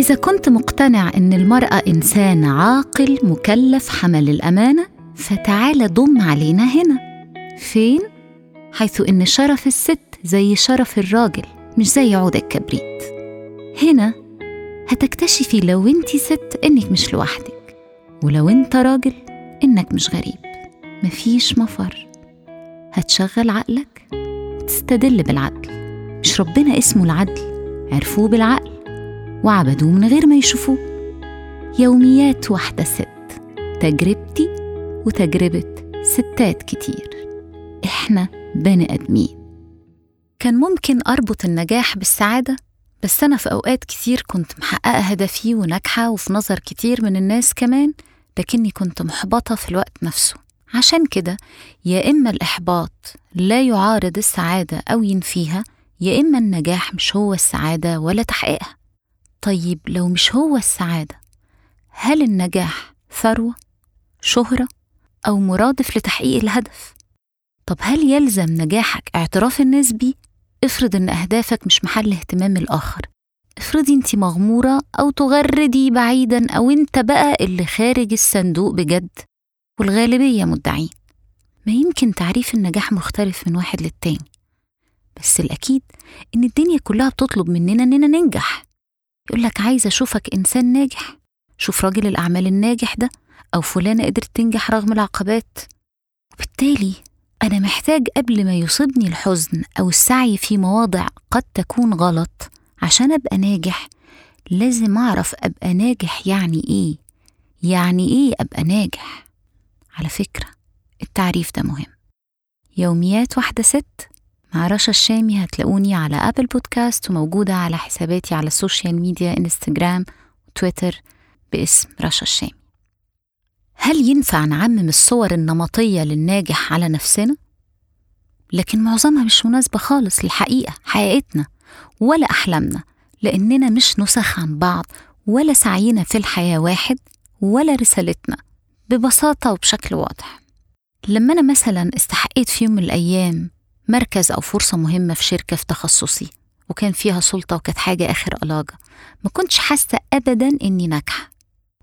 إذا كنت مقتنع إن المرأة إنسان عاقل مكلف حمل الأمانة فتعال ضم علينا هنا. فين؟ حيث إن شرف الست زي شرف الراجل مش زي عود الكبريت. هنا هتكتشفي لو أنت ست إنك مش لوحدك ولو أنت راجل إنك مش غريب. مفيش مفر. هتشغل عقلك وتستدل بالعدل. مش ربنا اسمه العدل عرفوه بالعقل. وعبدوه من غير ما يشوفوه. يوميات واحدة ست تجربتي وتجربة ستات كتير. إحنا بني آدمين. كان ممكن أربط النجاح بالسعادة بس أنا في أوقات كتير كنت محققة هدفي وناجحة وفي نظر كتير من الناس كمان لكني كنت محبطة في الوقت نفسه. عشان كده يا إما الإحباط لا يعارض السعادة أو ينفيها يا إما النجاح مش هو السعادة ولا تحقيقها. طيب لو مش هو السعادة هل النجاح ثروة شهرة أو مرادف لتحقيق الهدف؟ طب هل يلزم نجاحك اعتراف الناس بيه؟ افرض إن أهدافك مش محل اهتمام الآخر. افرضي أنت مغمورة أو تغردي بعيدا أو أنت بقى اللي خارج الصندوق بجد. والغالبية مدعين. ما يمكن تعريف النجاح مختلف من واحد للتاني. بس الأكيد إن الدنيا كلها بتطلب مننا إننا ننجح. يقولك عايز أشوفك إنسان ناجح. شوف راجل الأعمال الناجح ده أو فلانة قدرت تنجح رغم العقبات. وبالتالي أنا محتاج قبل ما يصيبني الحزن أو السعي في مواضع قد تكون غلط عشان أبقى ناجح لازم أعرف أبقى ناجح يعني إيه. يعني إيه أبقى ناجح؟ على فكرة التعريف ده مهم. يوميات واحدة ست مع رشا الشامي هتلاقوني على Apple Podcast وموجودة على حساباتي على ال social media Instagram و Twitter باسم رشا الشامي هل ينفع نعمم الصور النمطية للناجح على نفسنا؟ لكن معظمها مش مناسبة خالص للحقيقة حقيقتنا ولا أحلامنا لأننا مش نسخ عن بعض ولا سعينا في الحياة واحد ولا رسالتنا ببساطة وبشكل واضح لما أنا مثلا استحقيت في يوم من الأيام مركز أو فرصة مهمة في شركة في تخصصي وكان فيها سلطة وكانت حاجة آخر ألاجة ما كنتش حاسة أبدا إني ناجحة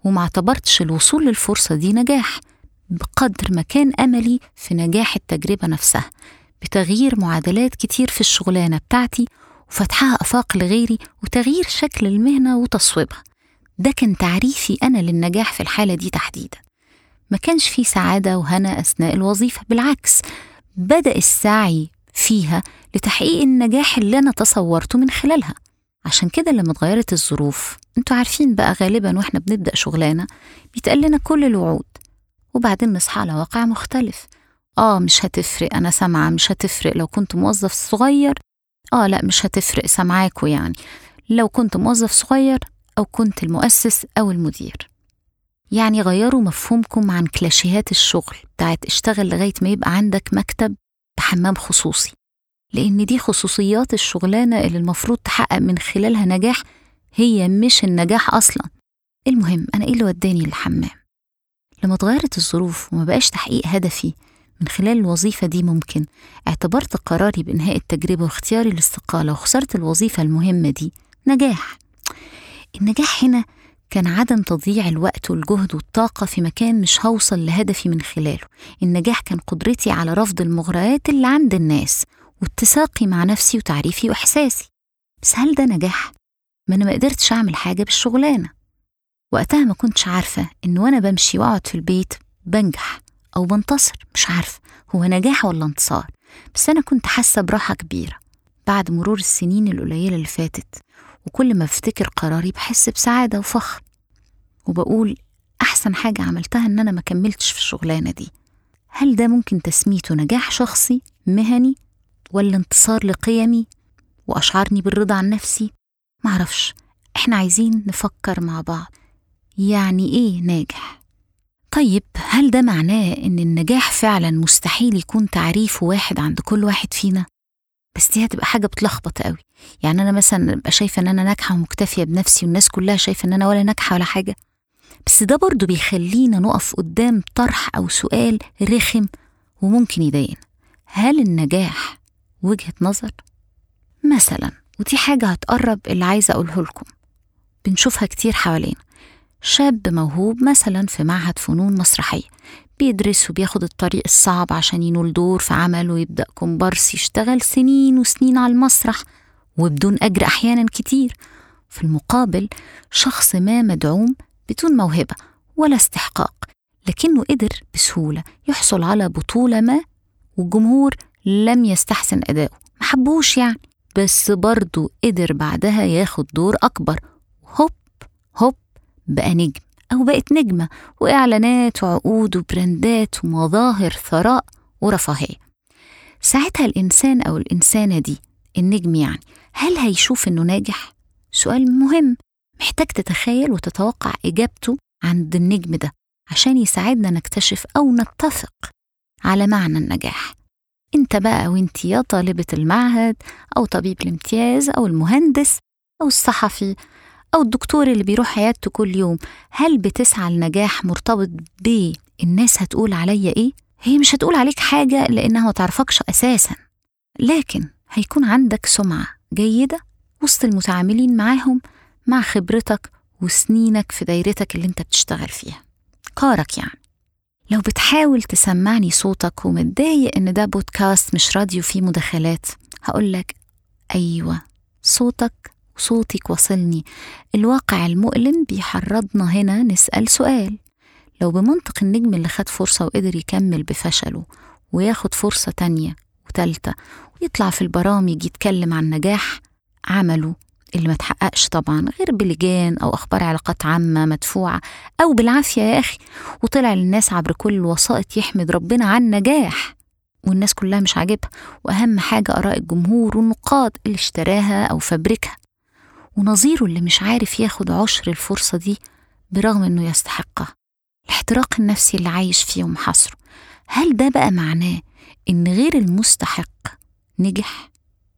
وما اعتبرتش الوصول للفرصة دي نجاح بقدر ما كان أملي في نجاح التجربة نفسها بتغيير معادلات كتير في الشغلانة بتاعتي وفتحها آفاق لغيري وتغيير شكل المهنة وتصويبها. ده كان تعريفي أنا للنجاح في الحالة دي تحديدا. ما كانش في سعادة وهنا أثناء الوظيفة بالعكس بدأ السعي فيها لتحقيق النجاح اللي أنا تصورته من خلالها. عشان كده لما اتغيرت الظروف أنتوا عارفين بقى غالبا وإحنا بنبدأ شغلانة بيتقال لنا كل الوعود وبعدين نصحى على واقع مختلف. آه مش هتفرق أنا سامعة مش هتفرق. لو كنت موظف صغير آه لا مش هتفرق سامعاكوا يعني. لو كنت موظف صغير أو كنت المؤسس أو المدير. يعني غيروا مفهومكم عن كلاشيهات الشغل بتاعت اشتغل لغاية ما يبقى عندك مكتب بحمام خصوصي. لأن دي خصوصيات الشغلانة اللي المفروض تحقق من خلالها نجاح هي مش النجاح أصلا. المهم أنا إيه اللي وداني للحمام؟ لما اتغيرت الظروف وما بقاش تحقيق هدفي من خلال الوظيفة دي ممكن اعتبرت قراري بإنهاء التجربة واختياري الاستقالة وخسارة الوظيفة المهمة دي نجاح. النجاح هنا كان عدم تضييع الوقت والجهد والطاقة في مكان مش هوصل لهدفي من خلاله. النجاح كان قدرتي على رفض المغريات اللي عند الناس واتساقي مع نفسي وتعريفي وإحساسي. بس هل ده نجاح؟ ما أنا ما قدرتش أعمل حاجة بالشغلانة. وقتها ما كنتش عارفة إن وأنا بمشي وأقعد في البيت بنجح أو بنتصر مش عارفة هو نجاح ولا انتصار. بس أنا كنت حاسة براحة كبيرة. بعد مرور السنين القليلة اللي فاتت وكل ما بفتكر قراري بحس بسعادة وفخر وبقول أحسن حاجة عملتها إن أنا ما كملتش في الشغلانة دي. هل ده ممكن تسميته نجاح شخصي مهني ولا انتصار لقيمي وأشعرني بالرضا عن نفسي؟ معرفش. إحنا عايزين نفكر مع بعض. يعني إيه ناجح؟ طيب هل ده معناه إن النجاح فعلا مستحيل يكون تعريف واحد عند كل واحد فينا؟ بس دي هتبقى حاجة بتلخبط قوي. يعني أنا مثلا أبقى شايفة إن أنا ناجحة ومكتفية بنفسي والناس كلها شايفة إن أنا ولا ناجحة ولا حاجة. بس ده برضو بيخلينا نقف قدام طرح أو سؤال رخم وممكن يضايقنا. هل النجاح وجهة نظر؟ مثلا ودي حاجة هتقرب اللي عايزة أقوله لكم. بنشوفها كتير حوالينا. شاب موهوب مثلا في معهد فنون مسرحية. بيدرس وبياخد الطريق الصعب عشان ينول دور في عمل ويبدأ كومبارس يشتغل سنين وسنين على المسرح وبدون أجر أحيانا كتير. في المقابل شخص ما مدعوم بدون موهبة ولا استحقاق لكنه قدر بسهولة يحصل على بطولة ما والجمهور لم يستحسن أداؤه. محبوش يعني. بس برضه قدر بعدها ياخد دور أكبر. هوب هوب بقى نجم. أو بقت نجمة وإعلانات وعقود وبراندات ومظاهر ثراء ورفاهية ساعتها الإنسان أو الإنسانة دي النجم يعني هل هيشوف إنه ناجح؟ سؤال مهم محتاج تتخيل وتتوقع إجابته عند النجم ده عشان يساعدنا نكتشف أو نتفق على معنى النجاح أنت بقى وأنت يا طالبة المعهد أو طبيب الامتياز أو المهندس أو الصحفي أو الدكتور اللي بيروح عيادته كل يوم هل بتسعى لنجاح مرتبط ب الناس هتقول عليا إيه؟ هي مش هتقول عليك حاجة لأنها ما تعرفكش أساسا لكن هيكون عندك سمعة جيدة وسط المتعاملين معاهم مع خبرتك وسنينك في دايرتك اللي أنت بتشتغل فيها كارك يعني لو بتحاول تسمعني صوتك ومتضايق إن ده بودكاست مش راديو فيه مداخلات هقولك أيوه صوتك وصوتك وصلني. الواقع المؤلم بيحرضنا هنا نسأل سؤال. لو بمنطق النجم اللي خد فرصة وقدر يكمل بفشله وياخد فرصة تانية وتالتة ويطلع في البرامج يتكلم عن نجاح عمله اللي ما تحققش طبعا غير بلجان أو أخبار علاقات عامة مدفوعة أو بالعافية يا أخي. وطلع للناس عبر كل الوسائط يحمد ربنا عن نجاح والناس كلها مش عاجبها. وأهم حاجة آراء الجمهور والنقاد اللي اشتراها أو فبركها. ونظيره اللي مش عارف ياخد عشر الفرصة دي برغم إنه يستحقها. الاحتراق النفسي اللي عايش فيه ومحاصره هل ده بقى معناه إن غير المستحق نجح؟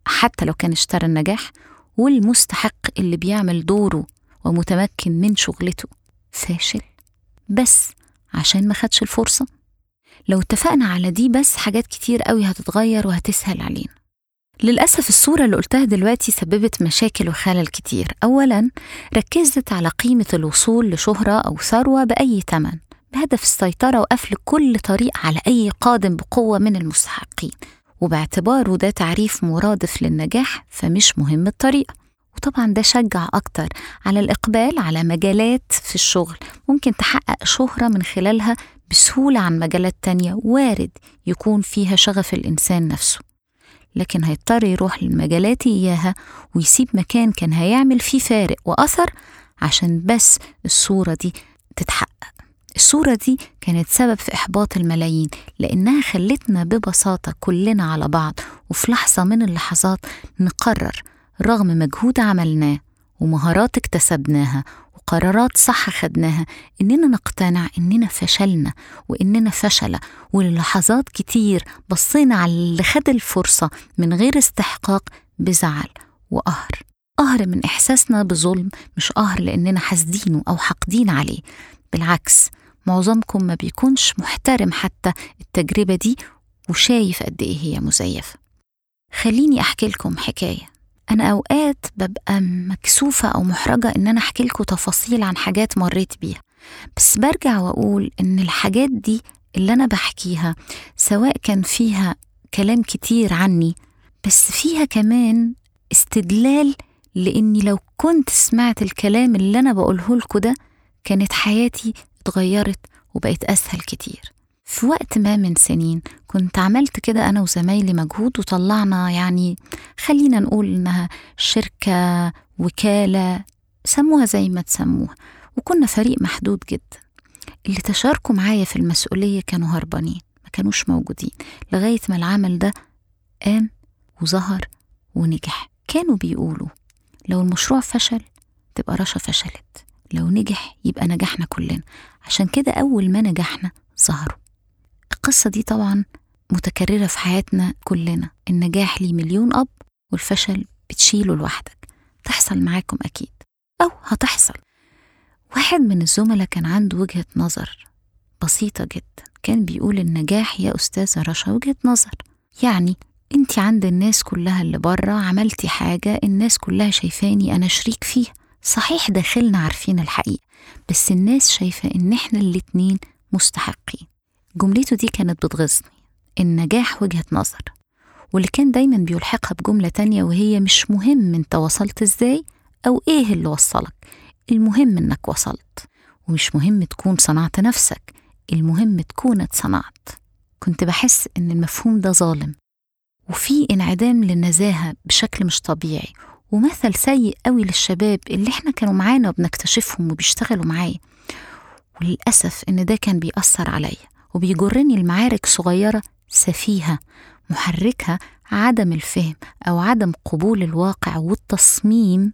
حتى لو كان اشترى النجاح والمستحق اللي بيعمل دوره ومتمكن من شغلته فاشل بس عشان ما خدش الفرصة؟ لو اتفقنا على دي بس حاجات كتير قوي هتتغير وهتسهل علينا. للأسف الصورة اللي قلتها دلوقتي سببت مشاكل وخلل كتير. أولا ركزت على قيمة الوصول لشهرة أو ثروة بأي تمن بهدف السيطرة وقفل كل طريق على أي قادم بقوة من المستحقين. وباعتباره ده تعريف مرادف للنجاح فمش مهم الطريقة. وطبعا ده شجع أكتر على الإقبال على مجالات في الشغل. ممكن تحقق شهرة من خلالها بسهولة عن مجالات تانية وارد يكون فيها شغف الإنسان نفسه. لكن هيضطر يروح للمجالات إياها ويسيب مكان كان هيعمل فيه فارق وأثر عشان بس الصورة دي تتحقق. الصورة دي كانت سبب في إحباط الملايين لأنها خلتنا ببساطة كلنا على بعض وفي لحظة من اللحظات نقرر رغم مجهود عملناه ومهارات اكتسبناها وقرارات صح خدناها إننا نقتنع إننا فشلنا وإننا فشلة وللحظات كتير بصينا على اللي خد الفرصة من غير استحقاق بزعل وقهر. قهر من إحساسنا بظلم مش قهر لأننا حاسدينه أو حاقدين عليه. بالعكس معظمكم ما بيكونش محترم حتى التجربة دي وشايف قد إيه هي مزيفة. خليني أحكي لكم حكاية. أنا أوقات ببقى مكسوفة أو محرجة إن أنا أحكي لكم تفاصيل عن حاجات مريت بيها. بس برجع وأقول إن الحاجات دي اللي أنا بحكيها سواء كان فيها كلام كتير عني بس فيها كمان استدلال لإني لو كنت سمعت الكلام اللي أنا بقوله لكم ده كانت حياتي اتغيرت وبقت أسهل كتير. في وقت ما من سنين كنت عملت كده أنا وزمايلي مجهود وطلعنا يعني خلينا نقول إنها شركة وكالة سموها زي ما تسموها وكنا فريق محدود جدا. اللي تشاركوا معايا في المسؤولية كانوا هربانين ما كانوش موجودين لغاية ما العمل ده قام وظهر ونجح. كانوا بيقولوا لو المشروع فشل تبقى رشا فشلت لو نجح يبقى نجحنا كلنا. عشان كده أول ما نجحنا ظهروا. القصة دي طبعا متكررة في حياتنا كلنا. النجاح ليه مليون أب والفشل بتشيله لوحدك. تحصل معاكم أكيد. أو هتحصل. واحد من الزملاء كان عنده وجهة نظر بسيطة جدا. كان بيقول النجاح يا أستاذة رشا وجهة نظر. يعني أنت عند الناس كلها اللي بره عملتي حاجة الناس كلها شايفاني أنا شريك فيها. صحيح داخلنا عارفين الحقيقة بس الناس شايفة إن إحنا الاتنين مستحقين. جملته دي كانت بتغيظني النجاح وجهة نظر واللي كان دايما بيلحقها بجملة تانية وهي مش مهم أنت وصلت إزاي أو إيه اللي وصلك المهم إنك وصلت ومش مهم تكون صنعت نفسك المهم تكون اتصنعت. كنت بحس إن المفهوم ده ظالم وفي انعدام للنزاهة بشكل مش طبيعي ومثل سيء قوي للشباب اللي إحنا كانوا معانا وبنكتشفهم وبيشتغلوا معايا وللأسف إن ده كان بيأثر عليا. وبيجرني لمعارك صغيرة سفيهة محركها عدم الفهم أو عدم قبول الواقع والتصميم.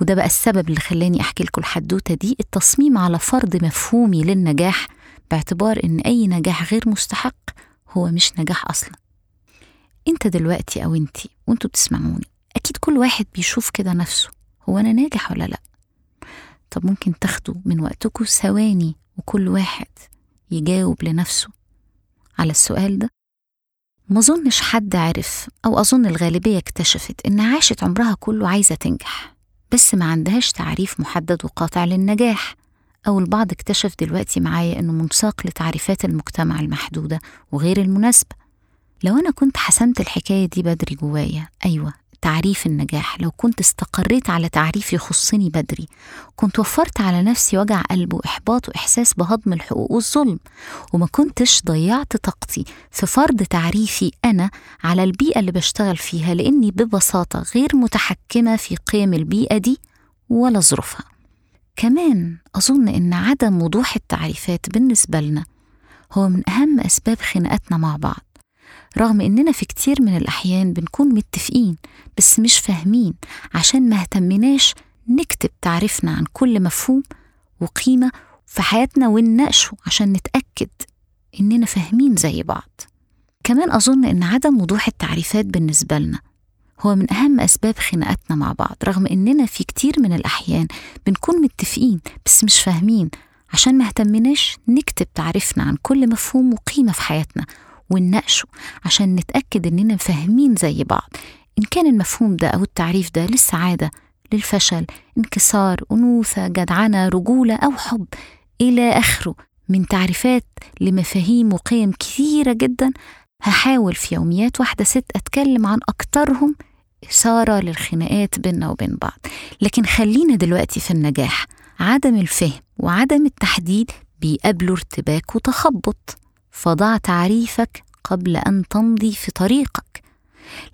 وده بقى السبب اللي خلاني أحكي لكم الحدوتة دي التصميم على فرض مفهومي للنجاح باعتبار إن أي نجاح غير مستحق هو مش نجاح أصلا. أنت دلوقتي أو انتي وأنتوا بتسمعوني أكيد كل واحد بيشوف كده نفسه هو أنا ناجح ولا لأ؟ طب ممكن تاخدوا من وقتكم ثواني وكل واحد يجاوب لنفسه على السؤال ده. ما أظنش حد عرف أو أظن الغالبية اكتشفت إن عاشت عمرها كله عايزة تنجح بس ما عندهاش تعريف محدد وقاطع للنجاح. أو البعض اكتشف دلوقتي معايا إنه منساق لتعريفات المجتمع المحدودة وغير المناسبة. لو أنا كنت حسمت الحكاية دي بدري جوايا أيوة تعريف النجاح. لو كنت استقريت على تعريف يخصني بدري كنت وفرت على نفسي وجع قلب وإحباط وإحساس بهضم الحقوق والظلم وما كنتش ضيعت طاقتي في فرض تعريفي أنا على البيئة اللي بشتغل فيها لأني ببساطة غير متحكمة في قيم البيئة دي ولا ظروفها. كمان أظن إن عدم وضوح التعريفات بالنسبة لنا هو من أهم أسباب خناقاتنا مع بعض. رغم إننا في كتير من الأحيان بنكون متفقين بس مش فاهمين. عشان ما اهتمناش نكتب تعريفنا عن كل مفهوم وقيمة في حياتنا ونناقشه عشان نتأكد إننا فاهمين زي بعض. كمان أظن إن عدم وضوح التعريفات بالنسبة لنا هو من أهم أسباب خناقاتنا مع بعض. رغم إننا في كتير من الأحيان بنكون متفقين بس مش فاهمين. عشان ما اهتمناش نكتب تعريفنا عن كل مفهوم وقيمة في حياتنا ونناقشه عشان نتأكد إننا فاهمين زي بعض. إن كان المفهوم ده أو التعريف ده للسعادة للفشل انكسار أنوثة جدعنة رجولة أو حب إلى آخره. من تعريفات لمفاهيم وقيم كثيرة جدا هحاول في يوميات واحدة ست أتكلم عن أكترهم إثارة للخناقات بيننا وبين بعض. لكن خلينا دلوقتي في النجاح. عدم الفهم وعدم التحديد بيقابلوا ارتباك وتخبط. فضع تعريفك قبل أن تمضي في طريقك.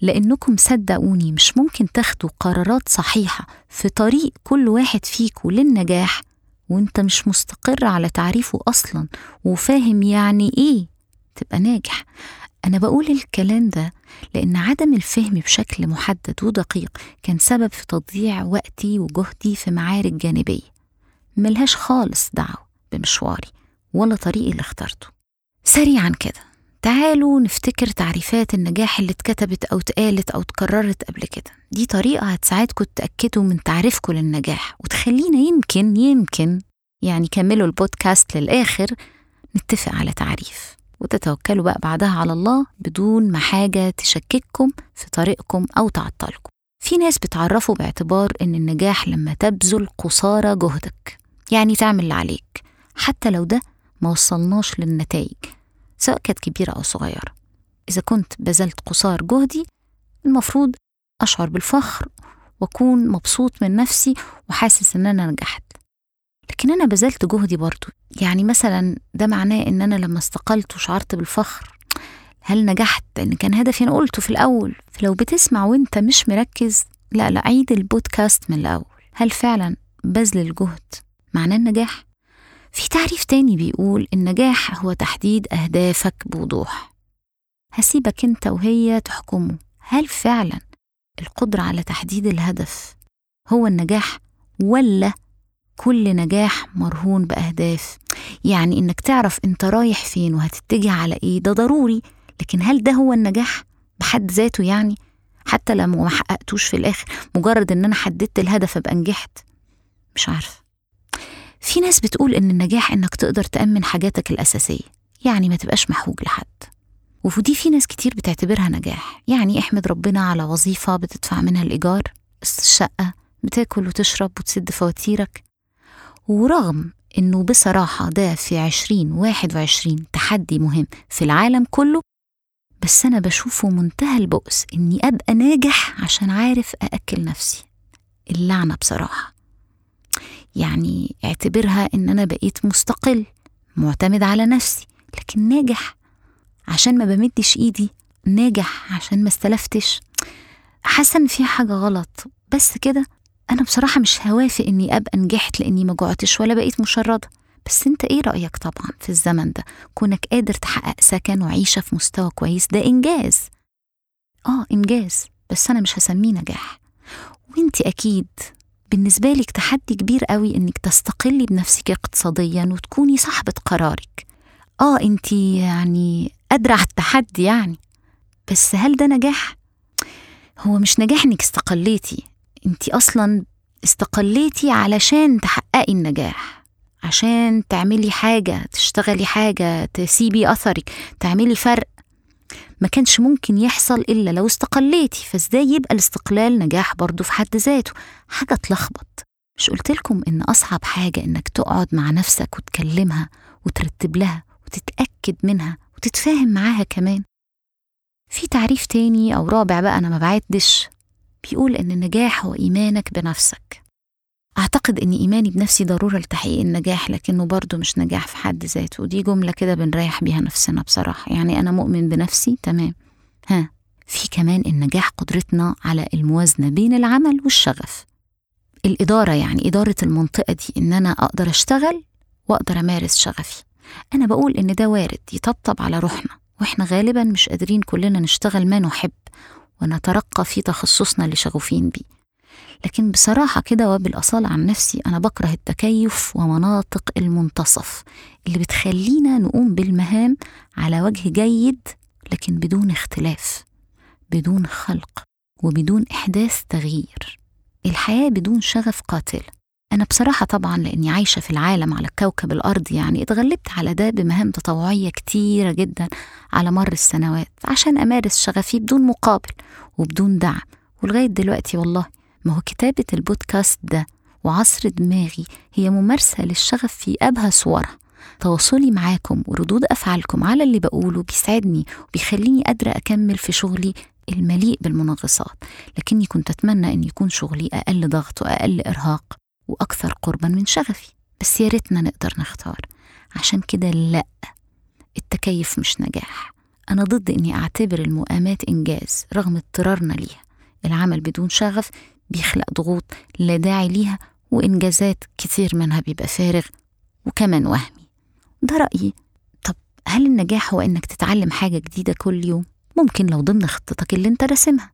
لأنكم صدقوني مش ممكن تاخدوا قرارات صحيحة في طريق كل واحد فيكم للنجاح وانت مش مستقر على تعريفه أصلا وفاهم يعني إيه تبقى ناجح. أنا بقول الكلام ده لأن عدم الفهم بشكل محدد ودقيق كان سبب في تضييع وقتي وجهدي في معارك جانبية. ملهاش خالص دعوة بمشواري ولا طريقي اللي اخترته. سريعا كده. تعالوا نفتكر تعريفات النجاح اللي اتكتبت أو اتقالت أو اتكررت قبل كده. دي طريقة هتساعدكم تتأكدوا من تعريفكم للنجاح وتخلينا يمكن يمكن يعني كملوا البودكاست للآخر نتفق على تعريف. وتتوكلوا بقى بعدها على الله بدون ما حاجة تشكككم في طريقكم أو تعطلكم. في ناس بتعرفوا باعتبار إن النجاح لما تبذل قصارى جهدك يعني تعمل اللي عليك. حتى لو ده ما وصلناش للنتائج. سواء كانت كبيرة أو صغيرة. إذا كنت بذلت قصار جهدي المفروض أشعر بالفخر وأكون مبسوط من نفسي وحاسس إن أنا نجحت. لكن أنا بذلت جهدي برضو. يعني مثلا ده معناه إن أنا لما استقلت وشعرت بالفخر هل نجحت؟ لأن كان هدفي أنا قلته في الأول. فلو بتسمع وأنت مش مركز لا لا عيد البودكاست من الأول. هل فعلا بذل الجهد معناه النجاح؟ في تعريف تاني بيقول النجاح هو تحديد أهدافك بوضوح. هسيبك أنت وهي تحكموا هل فعلا القدرة على تحديد الهدف هو النجاح ولا كل نجاح مرهون بأهداف؟ يعني إنك تعرف أنت رايح فين وهتتجه على إيه ده ضروري. لكن هل ده هو النجاح بحد ذاته يعني؟ حتى لما ما حققتوش في الآخر مجرد إن أنا حددت الهدف أبقى نجحت؟ مش عارفة. في ناس بتقول إن النجاح إنك تقدر تأمن حاجاتك الأساسية يعني ما تبقاش محوج لحد. ودي في ناس كتير بتعتبرها نجاح يعني احمد ربنا على وظيفة بتدفع منها الإيجار الشقة بتاكل وتشرب وتسد فواتيرك. ورغم إنه بصراحة ده في عشرين واحد وعشرين تحدي مهم في العالم كله بس أنا بشوفه منتهى البؤس إني أبقى ناجح عشان عارف أأكل نفسي. اللعنة بصراحة. يعني اعتبرها إن أنا بقيت مستقل معتمد على نفسي لكن ناجح عشان ما بمدش إيدي ناجح عشان ما استلفتش. حاسة إن في حاجة غلط. بس كده أنا بصراحة مش هوافق إني أبقى نجحت لإني ما جوعتش ولا بقيت مشردة. بس أنت إيه رأيك طبعا في الزمن ده؟ كونك قادر تحقق سكن وعيشة في مستوى كويس ده إنجاز. آه إنجاز. بس أنا مش هسميه نجاح. وأنت أكيد بالنسبة لك تحدي كبير قوي إنك تستقلي بنفسك اقتصاديا وتكوني صاحبة قرارك. آه أنت يعني قادرة على التحدي يعني. بس هل ده نجاح؟ هو مش نجاح إنك استقليتي. أنت أصلا استقليتي علشان تحققي النجاح. عشان تعملي حاجة تشتغلي حاجة تسيبي أثرك تعملي فرق. ما كانش ممكن يحصل إلا لو استقليتي فازاي يبقى الاستقلال نجاح برضه في حد ذاته؟ حاجة تلخبط. مش قلتلكم إن أصعب حاجة إنك تقعد مع نفسك وتكلمها وترتب لها وتتأكد منها وتتفاهم معاها كمان؟ في تعريف تاني أو رابع بقى أنا ما بعدش بيقول إن النجاح هو إيمانك بنفسك. أعتقد إن إيماني بنفسي ضرورة لتحقيق النجاح لكنه برضه مش نجاح في حد ذاته. ودي جملة كده بنريح بيها نفسنا بصراحة. يعني أنا مؤمن بنفسي تمام. ها في كمان النجاح قدرتنا على الموازنة بين العمل والشغف. الإدارة يعني إدارة المنطقة دي إن أنا أقدر أشتغل وأقدر أمارس شغفي. أنا بقول إن ده وارد يطبطب على روحنا وإحنا غالبا مش قادرين كلنا نشتغل ما نحب ونترقى في تخصصنا اللي شغوفين بيه. لكن بصراحة كده وبالأصالة عن نفسي أنا بكره التكيف ومناطق المنتصف اللي بتخلينا نقوم بالمهام على وجه جيد لكن بدون اختلاف بدون خلق وبدون إحداث تغيير. الحياة بدون شغف قاتل. أنا بصراحة طبعا لأني عايشة في العالم على كوكب الأرض يعني اتغلبت على ده بمهام تطوعية كتيرة جدا على مر السنوات عشان أمارس شغفي بدون مقابل وبدون دعم ولغاية دلوقتي والله ما هو كتابة البودكاست ده وعصر دماغي هي ممارسة للشغف في أبهى صورها. تواصلي معاكم وردود أفعالكم على اللي بقوله بيسعدني وبيخليني قادرة أكمل في شغلي المليء بالمنغصات. لكني كنت أتمنى أن يكون شغلي أقل ضغط وأقل إرهاق وأكثر قربا من شغفي. بس يا ريتنا نقدر نختار. عشان كده لأ التكيف مش نجاح. أنا ضد إني أعتبر المؤامات إنجاز رغم اضطرارنا ليها. العمل بدون شغف بيخلق ضغوط لا داعي ليها وإنجازات كتير منها بيبقى فارغ وكمان وهمي. ده رأيي. طب هل النجاح هو إنك تتعلم حاجة جديدة كل يوم؟ ممكن لو ضمن خطتك اللي أنت راسمها.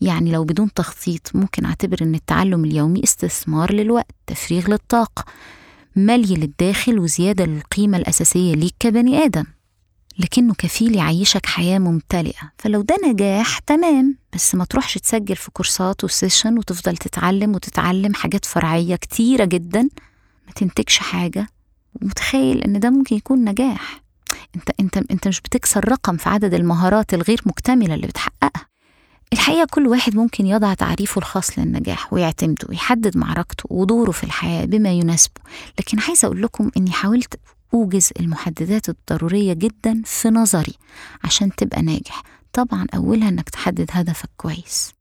يعني لو بدون تخطيط ممكن أعتبر إن التعلم اليومي استثمار للوقت تفريغ للطاقة ملي للداخل وزيادة للقيمة الأساسية ليك كبني آدم. لكنه كفيل يعيشك حياة ممتلئة. فلو ده نجاح تمام. بس ما تروحش تسجل في كورسات وسيشن وتفضل تتعلم وتتعلم حاجات فرعية كتيرة جدا. ما تنتجش حاجة. ومتخيل إن ده ممكن يكون نجاح. أنت أنت أنت مش بتكسر رقم في عدد المهارات الغير مكتملة اللي بتحققها. الحقيقة كل واحد ممكن يضع تعريفه الخاص للنجاح ويعتمده ويحدد معركته ودوره في الحياة بما يناسبه. لكن عايزة أقول لكم إني حاولت أوجز المحددات الضرورية جدا في نظري عشان تبقى ناجح. طبعا أولها إنك تحدد هدفك كويس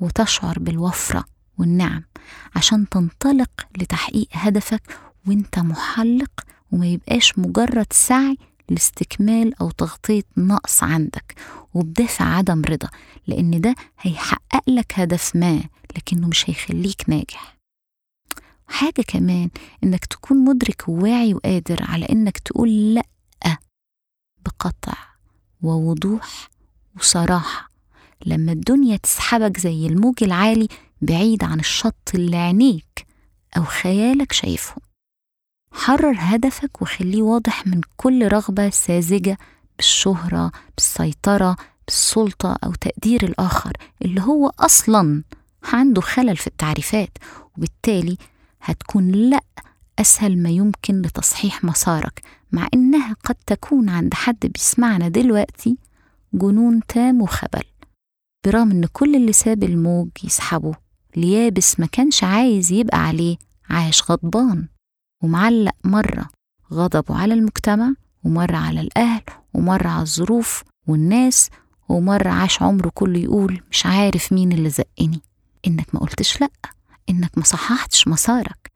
وتشعر بالوفرة والنعم عشان تنطلق لتحقيق هدفك وأنت محلق وما يبقاش مجرد سعي لاستكمال أو تغطية نقص عندك وبدافع عدم رضا لأن ده هيحقق لك هدف ما لكنه مش هيخليك ناجح. حاجة كمان إنك تكون مدرك وواعي وقادر على إنك تقول لأ بقطع ووضوح وصراحة. لما الدنيا تسحبك زي الموج العالي بعيد عن الشط اللي عينيك أو خيالك شايفهم حرر هدفك وخليه واضح من كل رغبة ساذجة بالشهرة بالسيطرة بالسلطة أو تقدير الآخر اللي هو أصلا عنده خلل في التعريفات. وبالتالي هتكون لأ أسهل ما يمكن لتصحيح مسارك مع إنها قد تكون عند حد بيسمعنا دلوقتي جنون تام وخبل. برغم إن كل اللي ساب الموج يسحبه ليابس ما كانش عايز يبقى عليه عاش غضبان. ومعلق مرة غضبه على المجتمع ومرة على الأهل ومرة على الظروف والناس ومرة عاش عمره كله يقول مش عارف مين اللي زقني. إنك ما قلتش لأ. إنك ما صححتش مسارك.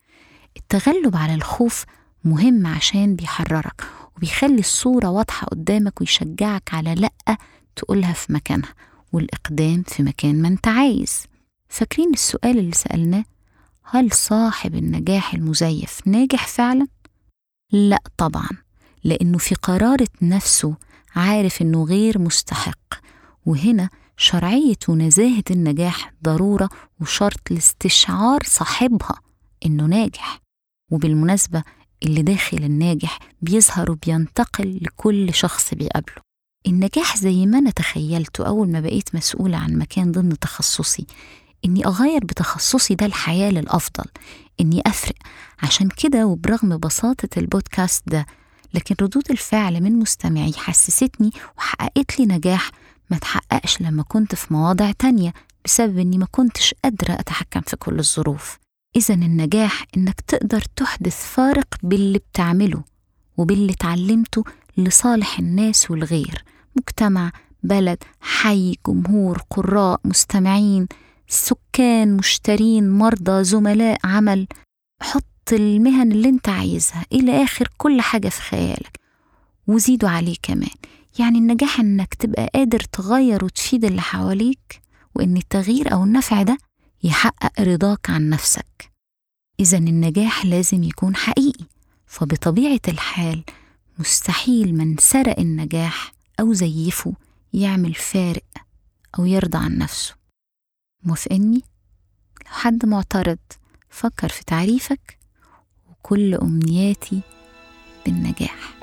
التغلب على الخوف مهم عشان بيحررك وبيخلي الصورة واضحة قدامك ويشجعك على لأ تقولها في مكانها والإقدام في مكان ما أنت عايز. فاكرين السؤال اللي سألناه؟ هل صاحب النجاح المزيف ناجح فعلا؟ لأ طبعا لأنه في قرارة نفسه عارف إنه غير مستحق. وهنا شرعية ونزاهة النجاح ضرورة وشرط لاستشعار صاحبها إنه ناجح. وبالمناسبة اللي داخل الناجح بيظهر وبينتقل لكل شخص بيقابله. النجاح زي ما أنا تخيلته أول ما بقيت مسؤولة عن مكان ضمن تخصصي إني أغير بتخصصي ده الحياة للأفضل إني أفرق. عشان كده وبرغم بساطة البودكاست ده لكن ردود الفعل من مستمعي حسستني وحققت لي نجاح ما تحققش لما كنت في مواضع تانية بسبب إني ما كنتش قادرة أتحكم في كل الظروف. إذا النجاح إنك تقدر تحدث فارق باللي بتعمله وباللي اتعلمته لصالح الناس والغير. مجتمع بلد حي جمهور قراء مستمعين سكان مشترين مرضى زملاء عمل. حط المهن اللي انت عايزها إلى آخر كل حاجة في خيالك وزيدوا عليه كمان. يعني النجاح إنك تبقى قادر تغير وتفيد اللي حواليك وإن التغيير أو النفع ده يحقق رضاك عن نفسك. إذا النجاح لازم يكون حقيقي فبطبيعة الحال مستحيل من سرق النجاح أو زيفه يعمل فارق أو يرضى عن نفسه. موافقني؟ لو حد معترض فكر في تعريفك وكل أمنياتي بالنجاح.